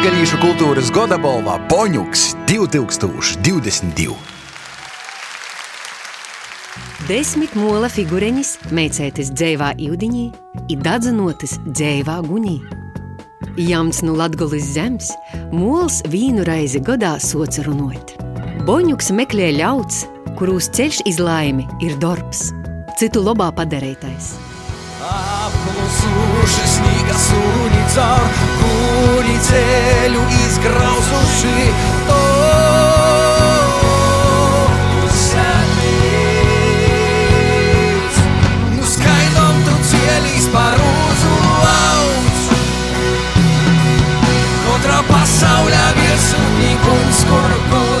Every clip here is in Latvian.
Latvijas kultūras goda balvā Boņuks 2022. Desmit mola figureņas, meicētas dzēvā īdiņī, ir dadzinotas dzēvā guņī. Jams no Latgulis zemes, mols vīnu reizi godā soca runot. Boņuks meklē ļauts, kurūs ceļš iz laimi ir darbs, citu labā padarītais. Apklusuši sniega suni caur kūri ceļu izgrauzuši. O, senīts. Nu skaidom tu cielīs par uzu lauc. Otrā pasaulē virsotnīkums, kur, kur.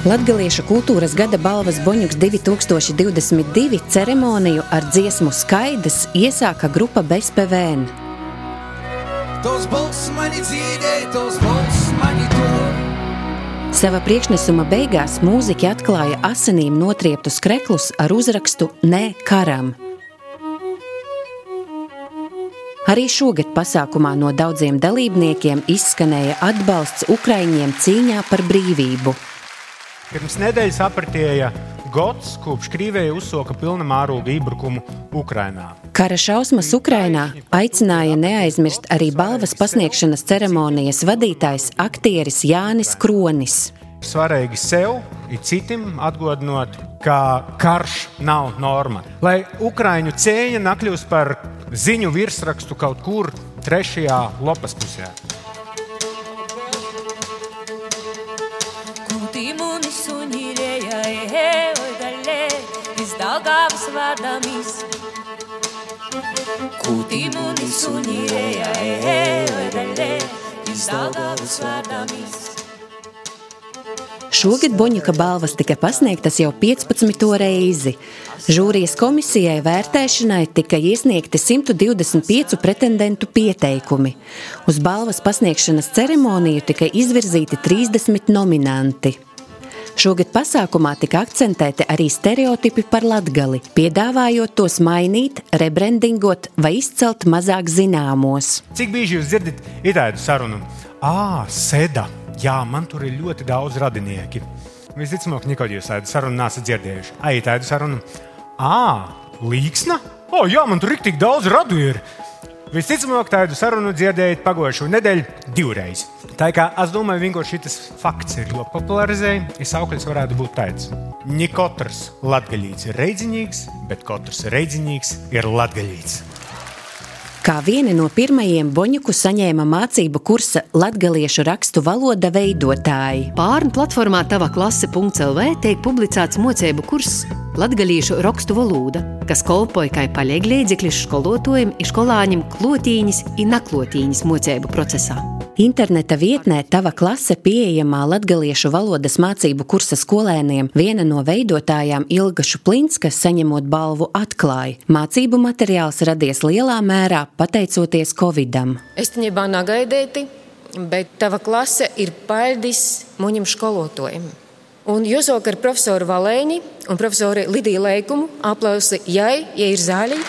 Latviešu kultūras gada balvas Boņuks 2022 ceremoniju ar dziesmu Skaidrs iesāka grupa Bezpēvēn. Tos balss mani dzīdēja, tos balss mani tur. Sava priekšnesuma beigās mūziķi atklāja asinīm notrieptus kreklus ar uzrakstu Nē, karam. Arī šogad pasākumā no daudziem dalībniekiem izskanēja atbalsts Ukraiņiem cīņā par brīvību. Pirms nedēļas apritēja gads, kopš Krievija uzsoka pilna mēroga iebrukumu Ukrajinā. Kara šausmas Ukrainā aicināja neaizmirst arī balvas pasniegšanas ceremonijas vadītājs aktieris Jānis Kronis. Svarīgi sev un citiem atgādinot, ka karš nav norma. Lai Ukrāņu cēņa nekļūst par ziņu virsrakstu kaut kur trešajā lapas pusē. Kūtīmuni sunīrēja, ehe, oi dalē, iz Daugavas vārdamis. Kūtīmuni sunīrēja, ehe, oi dalē, iz Daugavas vārdamis. Šogad Boņuka balvas tika pasniegtas jau 15. reizi. Žūrijas komisijai vērtēšanai tika iesniegti 125 pretendentu pieteikumi. Uz balvas pasniegšanas ceremoniju tika izvirzīti 30 nominanti. Šogad pasākumā tika akcentēti arī stereotipi par latgali, piedāvājot tos mainīt, rebrandingot vai izcelt mazāk zināmos. Cik bieži jūs dzirdat itāļu sarunu? Ah, sēda! Jā, man tur ir ļoti daudz radinieki. Visticamāk, nekad jūs tādu sarunu nesat dzirdējuši. Ai, tādu sarunu. Ah, līksna? O, jā, man tur ir tik daudz radu. Ir. Visticamāk, tādu sarunu dzirdējāt pagājušo nedēļu divreiz. Tā kā es domāju, vienkārši šis fakts ir ļoti popularizējis. Es augļus varētu būt tāds. Ne katrs latgaļīts ir reidzīgs, bet katrs reidzīgs ir latgaļīts. Kā viena no pirmajiem Boņuku saņēma mācību kursa latgaliešu rakstu valoda veidotāji. Pārnu platformā tava klase.lv tiek publicēts mocību kurs Latgalīšu rakstu valoda, kas kolpoja kā palīglīdzeklis skolotājiem, skolāņiem klotīņas un naklotīņas mocību procesā. Interneta vietnē Tava klase pieejamā latgaliešu valodas mācību kursa skolēniem viena no veidotājām Ilga Šuplinska saņemot balvu atklāja. Mācību materiāls radies lielā mērā pateicoties Covidam. Es tenībā negaidīti, bet tava klase ir paļdis muņam skolotājiem. Un jūs vakar profesoru Valēņi un profesoru Lidiju Leikumu aplausi jai, ja ir zāļi.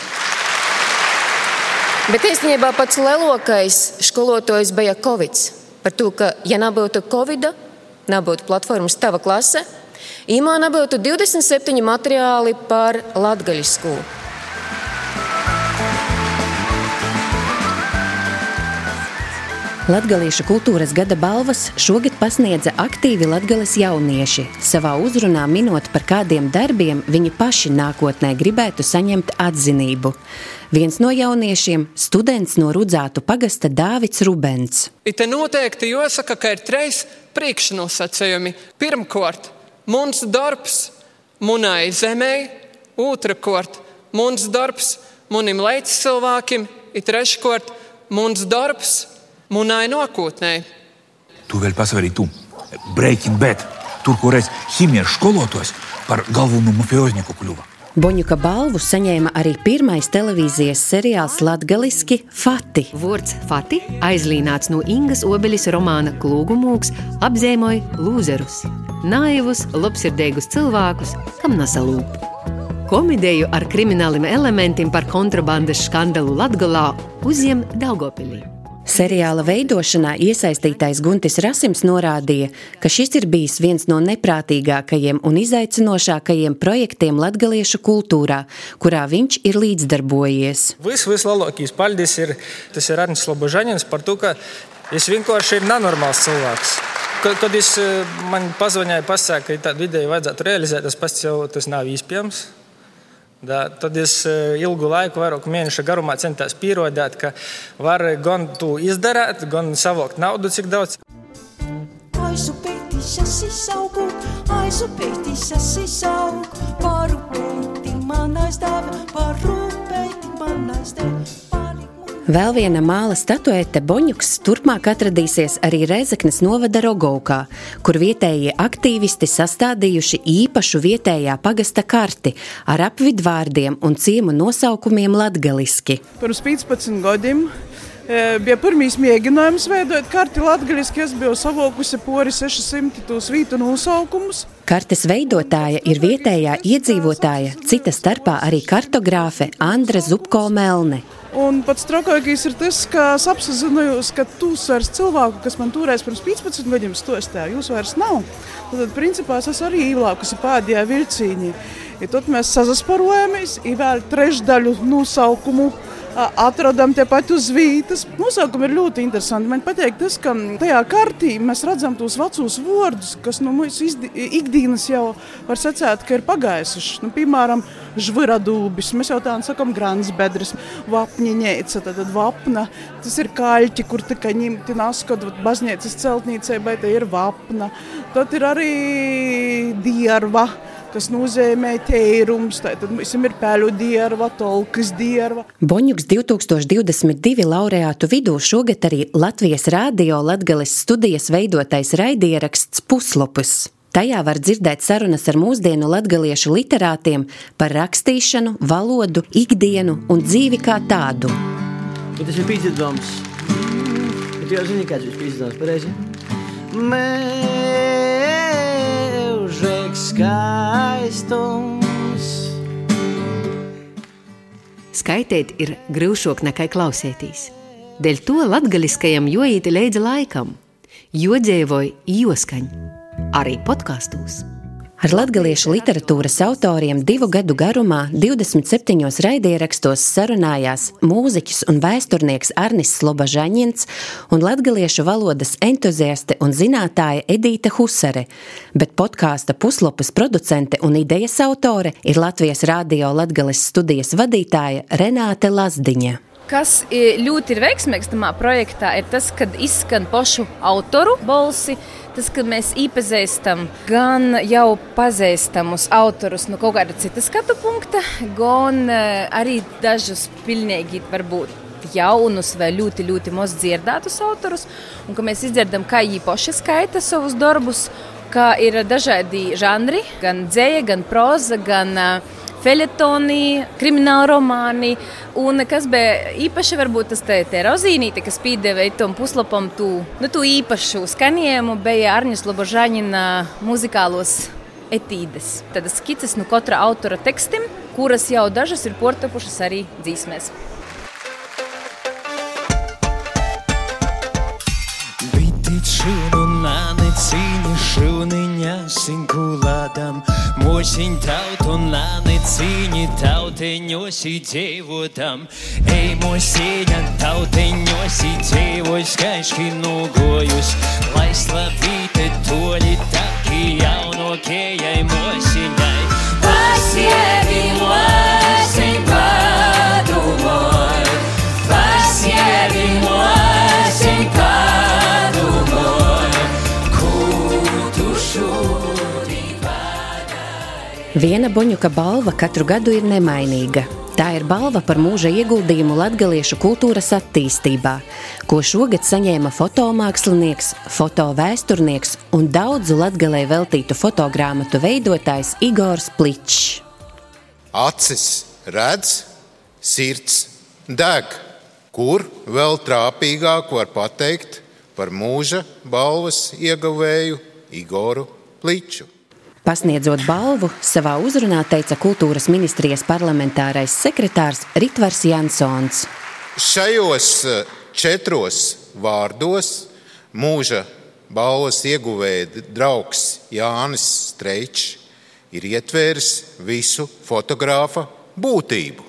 Bet īstenībā pats lielākais skolotājs bija Covid. Par to, ka, ja nebūtu Covid, nebūtu platformas tava klase, īmā nebūtu 27 materiāli par latgaļu skolu. Latgaliešu kultūras gada balvas šogad pasniedza aktīvi latgales jaunieši, savā uzrunā minot par kādiem darbiem viņi paši nākotnē gribētu saņemt atzinību. Viens no jauniešiem - students no Rudzātu pagasta Dāvids Rubens. Te noteikti jāsaka, ka ir trīs priekšnosacījumi. Pirmkārt, mums darbs munai zemē, otrkārt, mums darbs munim līdzcilvēkiem, ir treškārt, mums darbs munai nākotnē. Tu vēl pasvari tu. Breaking Bad. Tur, kur es ķīmijas skolotājs par galveno mafioznieku kļuvu. Boņuka balvu saņēma arī pirmais televīzijas seriāls Latgaliski Fati. Vārds Fati aizlīnāts no Ingas Obeļas romāna Klūgumūks apzīmoja lūzerus, naivus, labsirdīgus cilvēkus, kam nesalūp. Komēdiju ar krimināliem elementiem par kontrabandas skandalu Latgalā uzņem Daugopilī. Seriāla veidošanā iesaistītais Guntis Rasims norādīja, ka šis ir bijis viens no neprātīgākajiem un izaicinošākajiem projektiem latgaliešu kultūrā, kurā viņš ir līdzdarbojies. Vis, vislielākais paldies ir, tas ir Arnis Slobožaņins par to, ka es vienkārši ir nenormāls cilvēks. Kad, kad es, man pazvanīja, pasaka, ka tādu ideju vajadzētu realizēt, tas pats jau tas nav iespējams. Da, tad es ilgu laiku, vairāk mēnešu garumā centos pierādīt, ka var gan to izdarīt, gan savākt naudu, cik daudz. Aisu peitissä sisauku, aisu peitissä sisauku, paru peiti manaistava, paru peiti manaistava. Vēl viena māla statuete Boņuks turpmāk atradīsies arī Rezeknes novada Rogovkā, kur vietējie aktīvisti sastādījuši īpašu vietējā pagasta karti ar apvidvārdiem un ciemu nosaukumiem latgaliski. Pirms 15 gadiem bija pirmīs mēģinājums veidot karti latgaliski. Es biju savākusi pori 600 tos vītu nosaukumus. Kartes veidotāja ir vietējā iedzīvotāja, cita starpā arī kartogrāfe Andra Zupko Melne. Un pats trakākais ir tas, ka es apzinājos, ka tūs vairs cilvēku, kas man toreiz pirms 15 gadiem stostēja, jūs vairs nav. Tad, principā, es arī ielākusi pēdējā vilcīnī. Ja tad mēs sazasparojamies, ir vēl trešdaļu nosaukumu atradām tepat uz vītas. Nosaukumi ir ļoti interesanti. Man patīk tas, ka tajā kartī mēs redzam tos vecos vārdus, kas no mūsu ikdienas jau var secēt, ka ir pagājuši. Nu, piemēram, žviradūbis, mēs jau tādā sakām, grānsbedres, vapņiņēca, tad vapna. Tas ir kaļķi, kur tikai ņemti naskot baznīcas celtnīcai, bet te ir vapna. Tad ir arī dierva kas nozīmē tērums. Tad mums ir pēļu dierva, tolkas dierva. Boņuks 2022 laureātu vidū šogad arī Latvijas Rādio Latgales studijas veidotais raidieraksts Puslopus. Tajā var dzirdēt sarunas ar mūsdienu latgaliešu literātiem par rakstīšanu, valodu, ikdienu un dzīvi kā tādu. Bet tas ir pīzdevums. Bet jau zini, kāds ir pīzdevums, pareizi? Mēžēks skaistums. Skaitīt ir grūšāk nekā klausēties. Dēļ to latgaliskajam joīti leidza laikam, jo dzīvoja joskaņa arī podkāstos. Ar latgaliešu literatūras autoriem divu gadu garumā 27 raidierakstos sarunājās mūziķis un vēsturnieks Arnis Slobažaņins un latgaliešu valodas entuziaste un zinātāja Edīte Husare, bet podkāsta puslopas producente un idejas autore ir Latvijas Rādio Latgales studijas vadītāja Renāte Lazdiņa. Kas ļoti ir veiksmīgs tajā projektā, ir tas, ka izskan pašu autoru balsi. Tas, ka mēs iepazīstam gan jau pazīstamus autorus no kaut kāda cita skatu punkta, gan arī dažus pilnīgi varbūt jaunus vai ļoti, ļoti maz dzirdētus autorus. Un ka mēs izdzirdam, kā viņi paši skaita savus darbus, kā ir dažādi žanri, gan dzēja, gan proza, gan uh, feļetoni, krimināla romāni. Un kas bija īpaši, varbūt tas te, te rozīnīte, kas pīdēvēja tam puslapam tu, nu, tu īpašu skanējumu, bija Arņas Lobožaņina muzikālos etīdes. Tad skices no katra autora tekstiem, kuras jau dažas ir portapušas arī dzīsmēs. Šunu nani cīņi šuniņa sinkulādam Mošiņ tautu nani cīņi tauteņosi dzīvotam Ej mošiņa tauteņosi dzīvos skaiški nogojus Lai slavīte toļi taki jaunokējai mošiņai Pasievi mošiņ Viena Boņuka balva katru gadu ir nemainīga. Tā ir balva par mūža ieguldījumu latgaliešu kultūras attīstībā, ko šogad saņēma fotomākslinieks, fotovēsturnieks un daudzu latgalē veltītu fotogrāmatu veidotājs Igors Pličs. Acis redz, sirds deg. Kur vēl trāpīgāk var pateikt par mūža balvas ieguvēju Igoru Pliču? Pasniedzot balvu, savā uzrunā teica kultūras ministrijas parlamentārais sekretārs Ritvars Jansons. Šajos četros vārdos mūža balvas ieguvēja draugs Jānis Streičs ir ietvēris visu fotogrāfa būtību.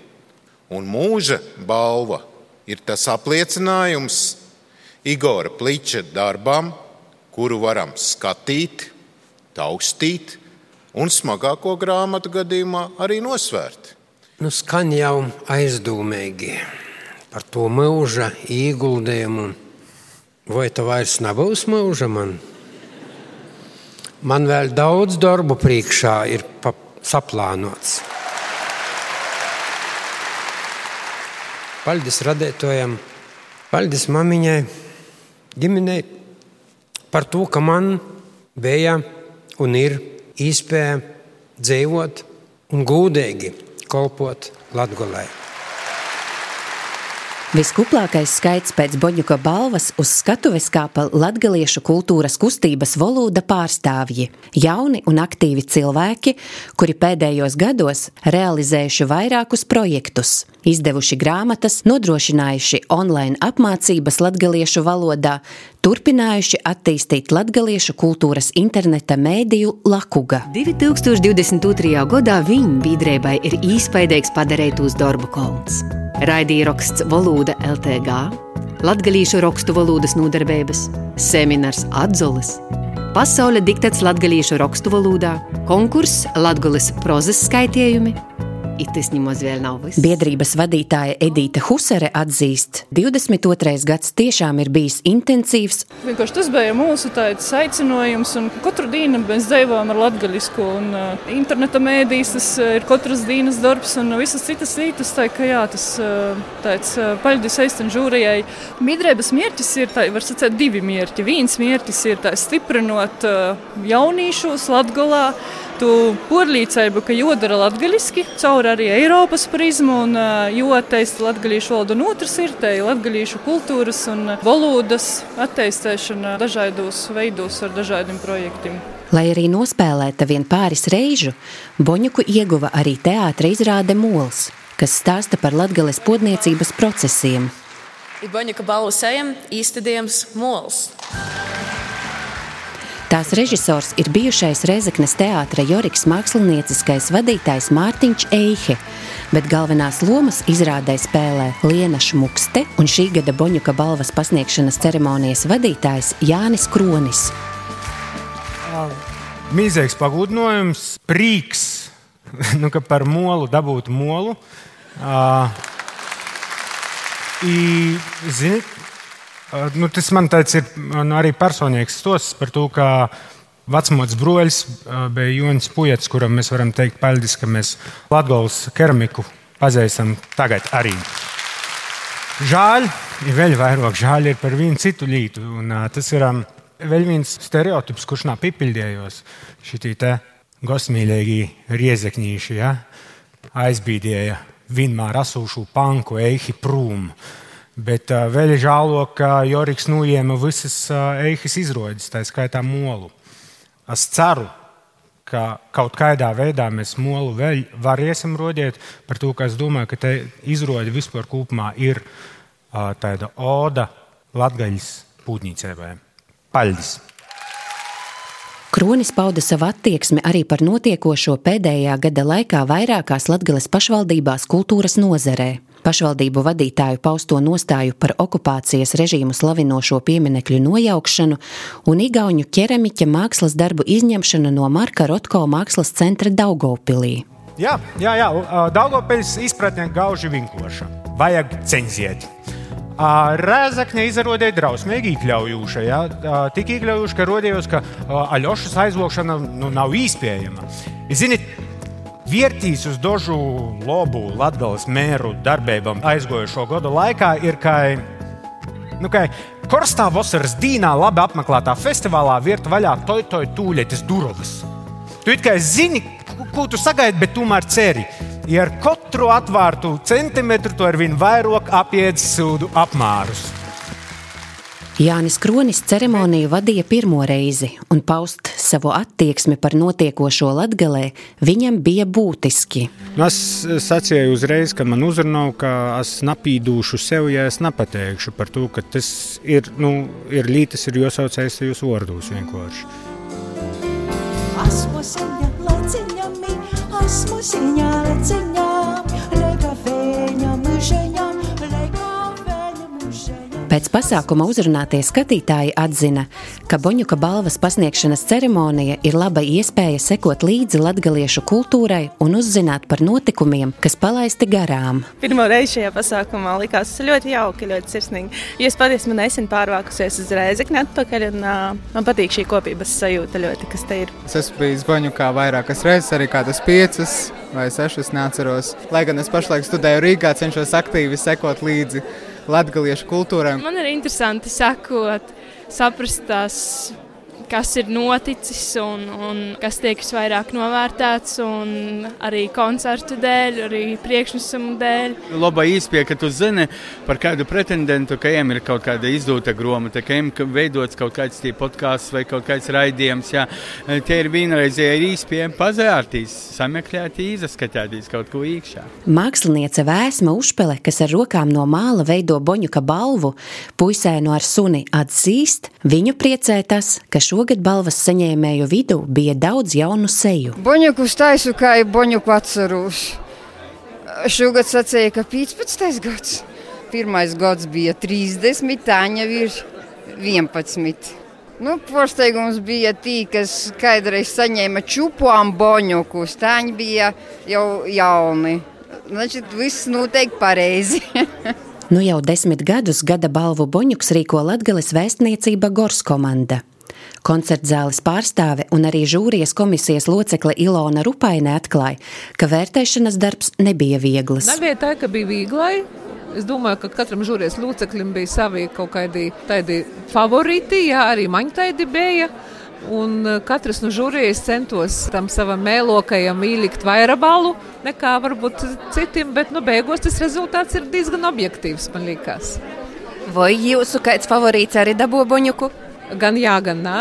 Un mūža balva ir tas apliecinājums Igora Pliča darbam, kuru varam skatīt, taustīt un smagāko grāmatu gadījumā arī nosvērt. Nu, skan jau aizdomīgi par to mūža ieguldījumu. Vai tā vairs nebūs mūža man? Man vēl daudz darbu priekšā ir saplānots. Paldies radētojam, paldies mamiņai, ģimenei par to, ka man bija un ir iespēja dzīvot un gudīgi kalpot Latvijai. Viskuplākais skaits pēc Boņuka balvas uz skatuves kāpa latgaliešu kultūras kustības volūda pārstāvji - jauni un aktīvi cilvēki, kuri pēdējos gados realizējuši vairākus projektus, izdevuši grāmatas, nodrošinājuši online apmācības latgaliešu valodā, turpinājuši attīstīt latgaliešu kultūras interneta mēdīju Lakuga. 2022. gadā viņa biedrībai ir īspaidīgs padarītos darbu kolns. Raidīja raksts Valoda LTG, Latvijas rakstu valodas nodarbības, seminārs Atzolis, Pasaules diktats Latvijas rakstu valodā, konkurss Latvijas prozas skaitījumi Biedrības vadītāja Edīte Husere atzīst, 22. gads tiešām ir bijis intensīvs. Vienkārši tas bija mūsu aicinājums, un katru dienu mēs dzīvojam ar latgaļisku, un uh, interneta mēdīs tas uh, ir katras dienas darbs, un visas citas lietas, tā ka jā, tas uh, tāds uh, paļģis eistan žūrijai. Biedrības mērķis ir, tā, var sacēt, divi mērķi. Viens mērķis ir tā stiprinot uh, jaunīšus Latgalā, tu porlīdzību, ka jodara latgaļiski, caur arī Eiropas prizmu, un joteist latgaļīšu valodu, un otrs ir te latgaļīšu kultūras un valodas atteistēšana dažādos veidos ar dažādiem projektiem. Lai arī nospēlēta vien pāris reižu, Boņuku ieguva arī teātra izrāde Mols, kas stāsta par latgales podniecības procesiem. Boņuka balvu sejam īstadījums Mols. Tās režisors ir bijušais Rezeknes teātra Joriks mākslinieckais vadītājs Mārtiņš Eihe, bet galvenās lomas izrādē spēlē Liena Šmukste un šī gada Boņuka balvas pasniegšanas ceremonijas vadītājs Jānis Kronis. Mīzīgs pagudinājums, prīks, nu, ka par molu dabūtu molu. Uh, i, zini, Nu, tas man tāds ir nu, arī personīgs stosts par to, ka vecmots broļs bija Jonis Pujats, kuram mēs varam teikt paldies, ka mēs Latgolas keramiku pazīstam tagad arī. Žēl, ir vēl vairāk žēl ir par vienu citu lītu. Un, tas ir vēl viens stereotips, kurš nav pipildējos. Šī te gosmīlīgi riezekņīši ja? aizbīdēja vienmēr asūšu panku eihi prūmu. Bet uh, ir žēlo, ka Joriks nuiema visas uh, eihas izrodas, tā skaitā molu. Es ceru, ka kaut kādā veidā mēs molu vēl varēsim rodēt, par to, ka es domāju, ka te izrode vispār kopumā ir uh, tāda oda latgaļas pūtnīcēbai. Paldies! Kronis pauda savu attieksmi arī par notiekošo pēdējā gada laikā vairākās Latgales pašvaldībās kultūras nozarē. Pašvaldību vadītāju pausto nostāju par okupācijas režīmu slavinošo pieminekļu nojaukšanu un igauņu ķeramiķa mākslas darbu izņemšanu no Marka Rotko mākslas centra Daugopilī. Jā, jā, jā. Daugopils izpratne gauži vinkoša. Vajag cenziet. Rēzakne izrādīja drausmīgi iekļaujoša. Ja? Tik iekļaujoša, ka rodījos, ka Aļošas aizvokšana nu, nav iespējama. Ziniet, Vērtīs uz dažu labu Latvijas mēru darbībām aizgojušo gadu laikā ir, ka, nu, ka Korstā vasaras dīnā labi apmeklētā festivālā virt vaļā toj toj tūlētis durvis. Tu it kā zini, ko tu sagaidi, bet tomēr ceri. Ja ar katru atvērtu centimetru to ar vien vairāk apiet sūdu apmērus. Jānis Kronis ceremoniju vadīja pirmo reizi, un paust savu attieksmi par notiekošo latgalē, viņam bija būtiski. Nu, es sacīju uzreiz, kad man uzrunāja, ka es napīdūšu sev, ja es nepateikšu par to, ka tas ir, nu, ir lītas, ir jāsaucējis tajos vārdos vienkārši. Esmu seņa leciņami, esmu seņa leciņām, Pēc pasākuma uzrunātie skatītāji atzina, ka Boņuka balvas pasniegšanas ceremonija ir laba iespēja sekot līdzi latgaliešu kultūrai un uzzināt par notikumiem, kas palaisti garām. Pirmā reize šajā pasākumā likās ļoti jauki, ļoti sirsnīgi. Es patiesībā nesen pārvākusies uz Rēzekni atpakaļ, un uh, man patīk šī kopības sajūta ļoti, kas te ir. Es esmu bijis Boņukā vairākas reizes, arī kādas piecas vai sešas neatceros. Lai gan es pašlaik studēju Rīgā, cenšos aktīvi sekot līdzi latgaliešu kultūrai. Man ir interesanti sekot, saprast tās, kas ir noticis un, un kas tiek visvairāk novērtēts. Arī koncertu dēļ, arī priekšnesumu dēļ. Laba īspēja, ka tu zini par kādu pretendentu, ka viņiem ir kaut kāda izdota grāmata, ka viņiem veidots kaut kāds podkāsts vai kaut kāds raidījums. Jā. Tie ir vienreizēji īspēja pazērtīs, sameklēt, izskatīt kaut ko iekšā. Māksliniece Vēsma Užpele, kas ar rokām no māla veido Boņuka balvu, puisēnu ar suni atzīst, viņu priecē tas, ka šogad balvas saņēmēju vidū bija daudz jaunu seju. Boņuku taisu, kā ir boņuku atceros. Šogad sacīja, ka 15. gads. Pirmais gads bija 30, Tāņa ir 11. Nu, Pārsteigums bija tī, kas kādreiz saņēma čupām boņukus. Tāņi bija jau jauni. Значит, viss noteikti pareizi. Nu jau desmit gadus gada balvu Boņuks rīko Latgales vēstniecība Gors komanda. Koncertzāles pārstāve un arī žūrijas komisijas locekle Ilona Rupaine atklāja, ka vērtēšanas darbs nebija viegls. Nebija tā, ka bija vieglai. Es domāju, ka katram žūrijas loceklim bija savi kaut kādi tādi favorīti, jā, arī man tādi bija. Un eh, katrs no žūrijas centos tam savam mēlokajam ielikt vairāk balu nekā varbūt citiem, bet nu, beigās tas rezultāts ir diezgan objektīvs, man liekas. Vai jūsu kāds favorīts arī dabūja boņuku? Gan jā, gan nē.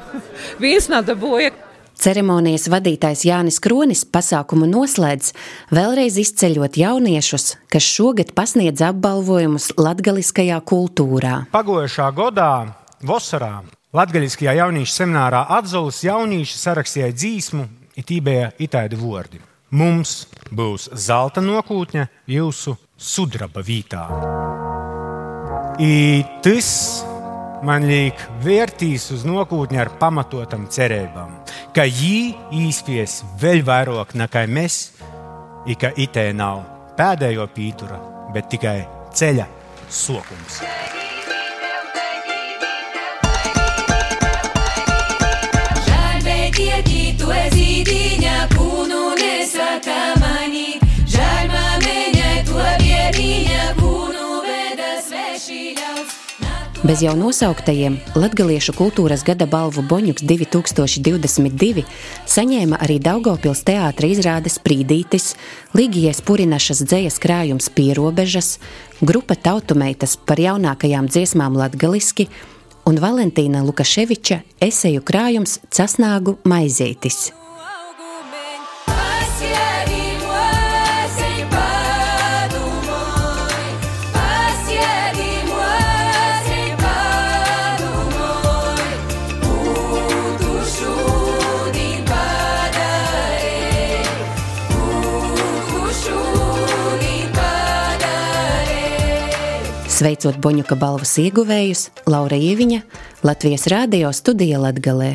Viens nedabūja. Ceremonijas vadītājs Jānis Kronis pasākumu noslēdz, vēlreiz izceļot jauniešus, kas šogad pasniedz apbalvojumus latgaliskajā kultūrā. Pagojušā gadā, Vasarā, Latvijas jauniešu seminārā Atzolas jaunieši sarakstīja dzīsmu, it īpaši itāļu vārdi. Mums būs zelta nokūtņa jūsu sudraba vītā. I tas man liek vērtīs uz nākotni ar pamatotam cerībām, ka viņi īspies vēl vairāk nekā mēs, i ka itē nav pēdējo pītura, bet tikai ceļa sokums. tu Bez jau nosauktajiem Latviešu kultūras gada balvu Boņuks 2022 saņēma arī Daugopils teātra izrādes Prīdītis, Ligijas Purinašas dzējas krājums Pierobežas, grupa Tautumeitas par jaunākajām dziesmām latgaliski un Valentīna Lukaševiča eseju krājums Casnāgu maizītis. Sveicot Boņuka balvas ieguvējus, Laura Ieviņa, Latvijas Rādio studija Latgalē.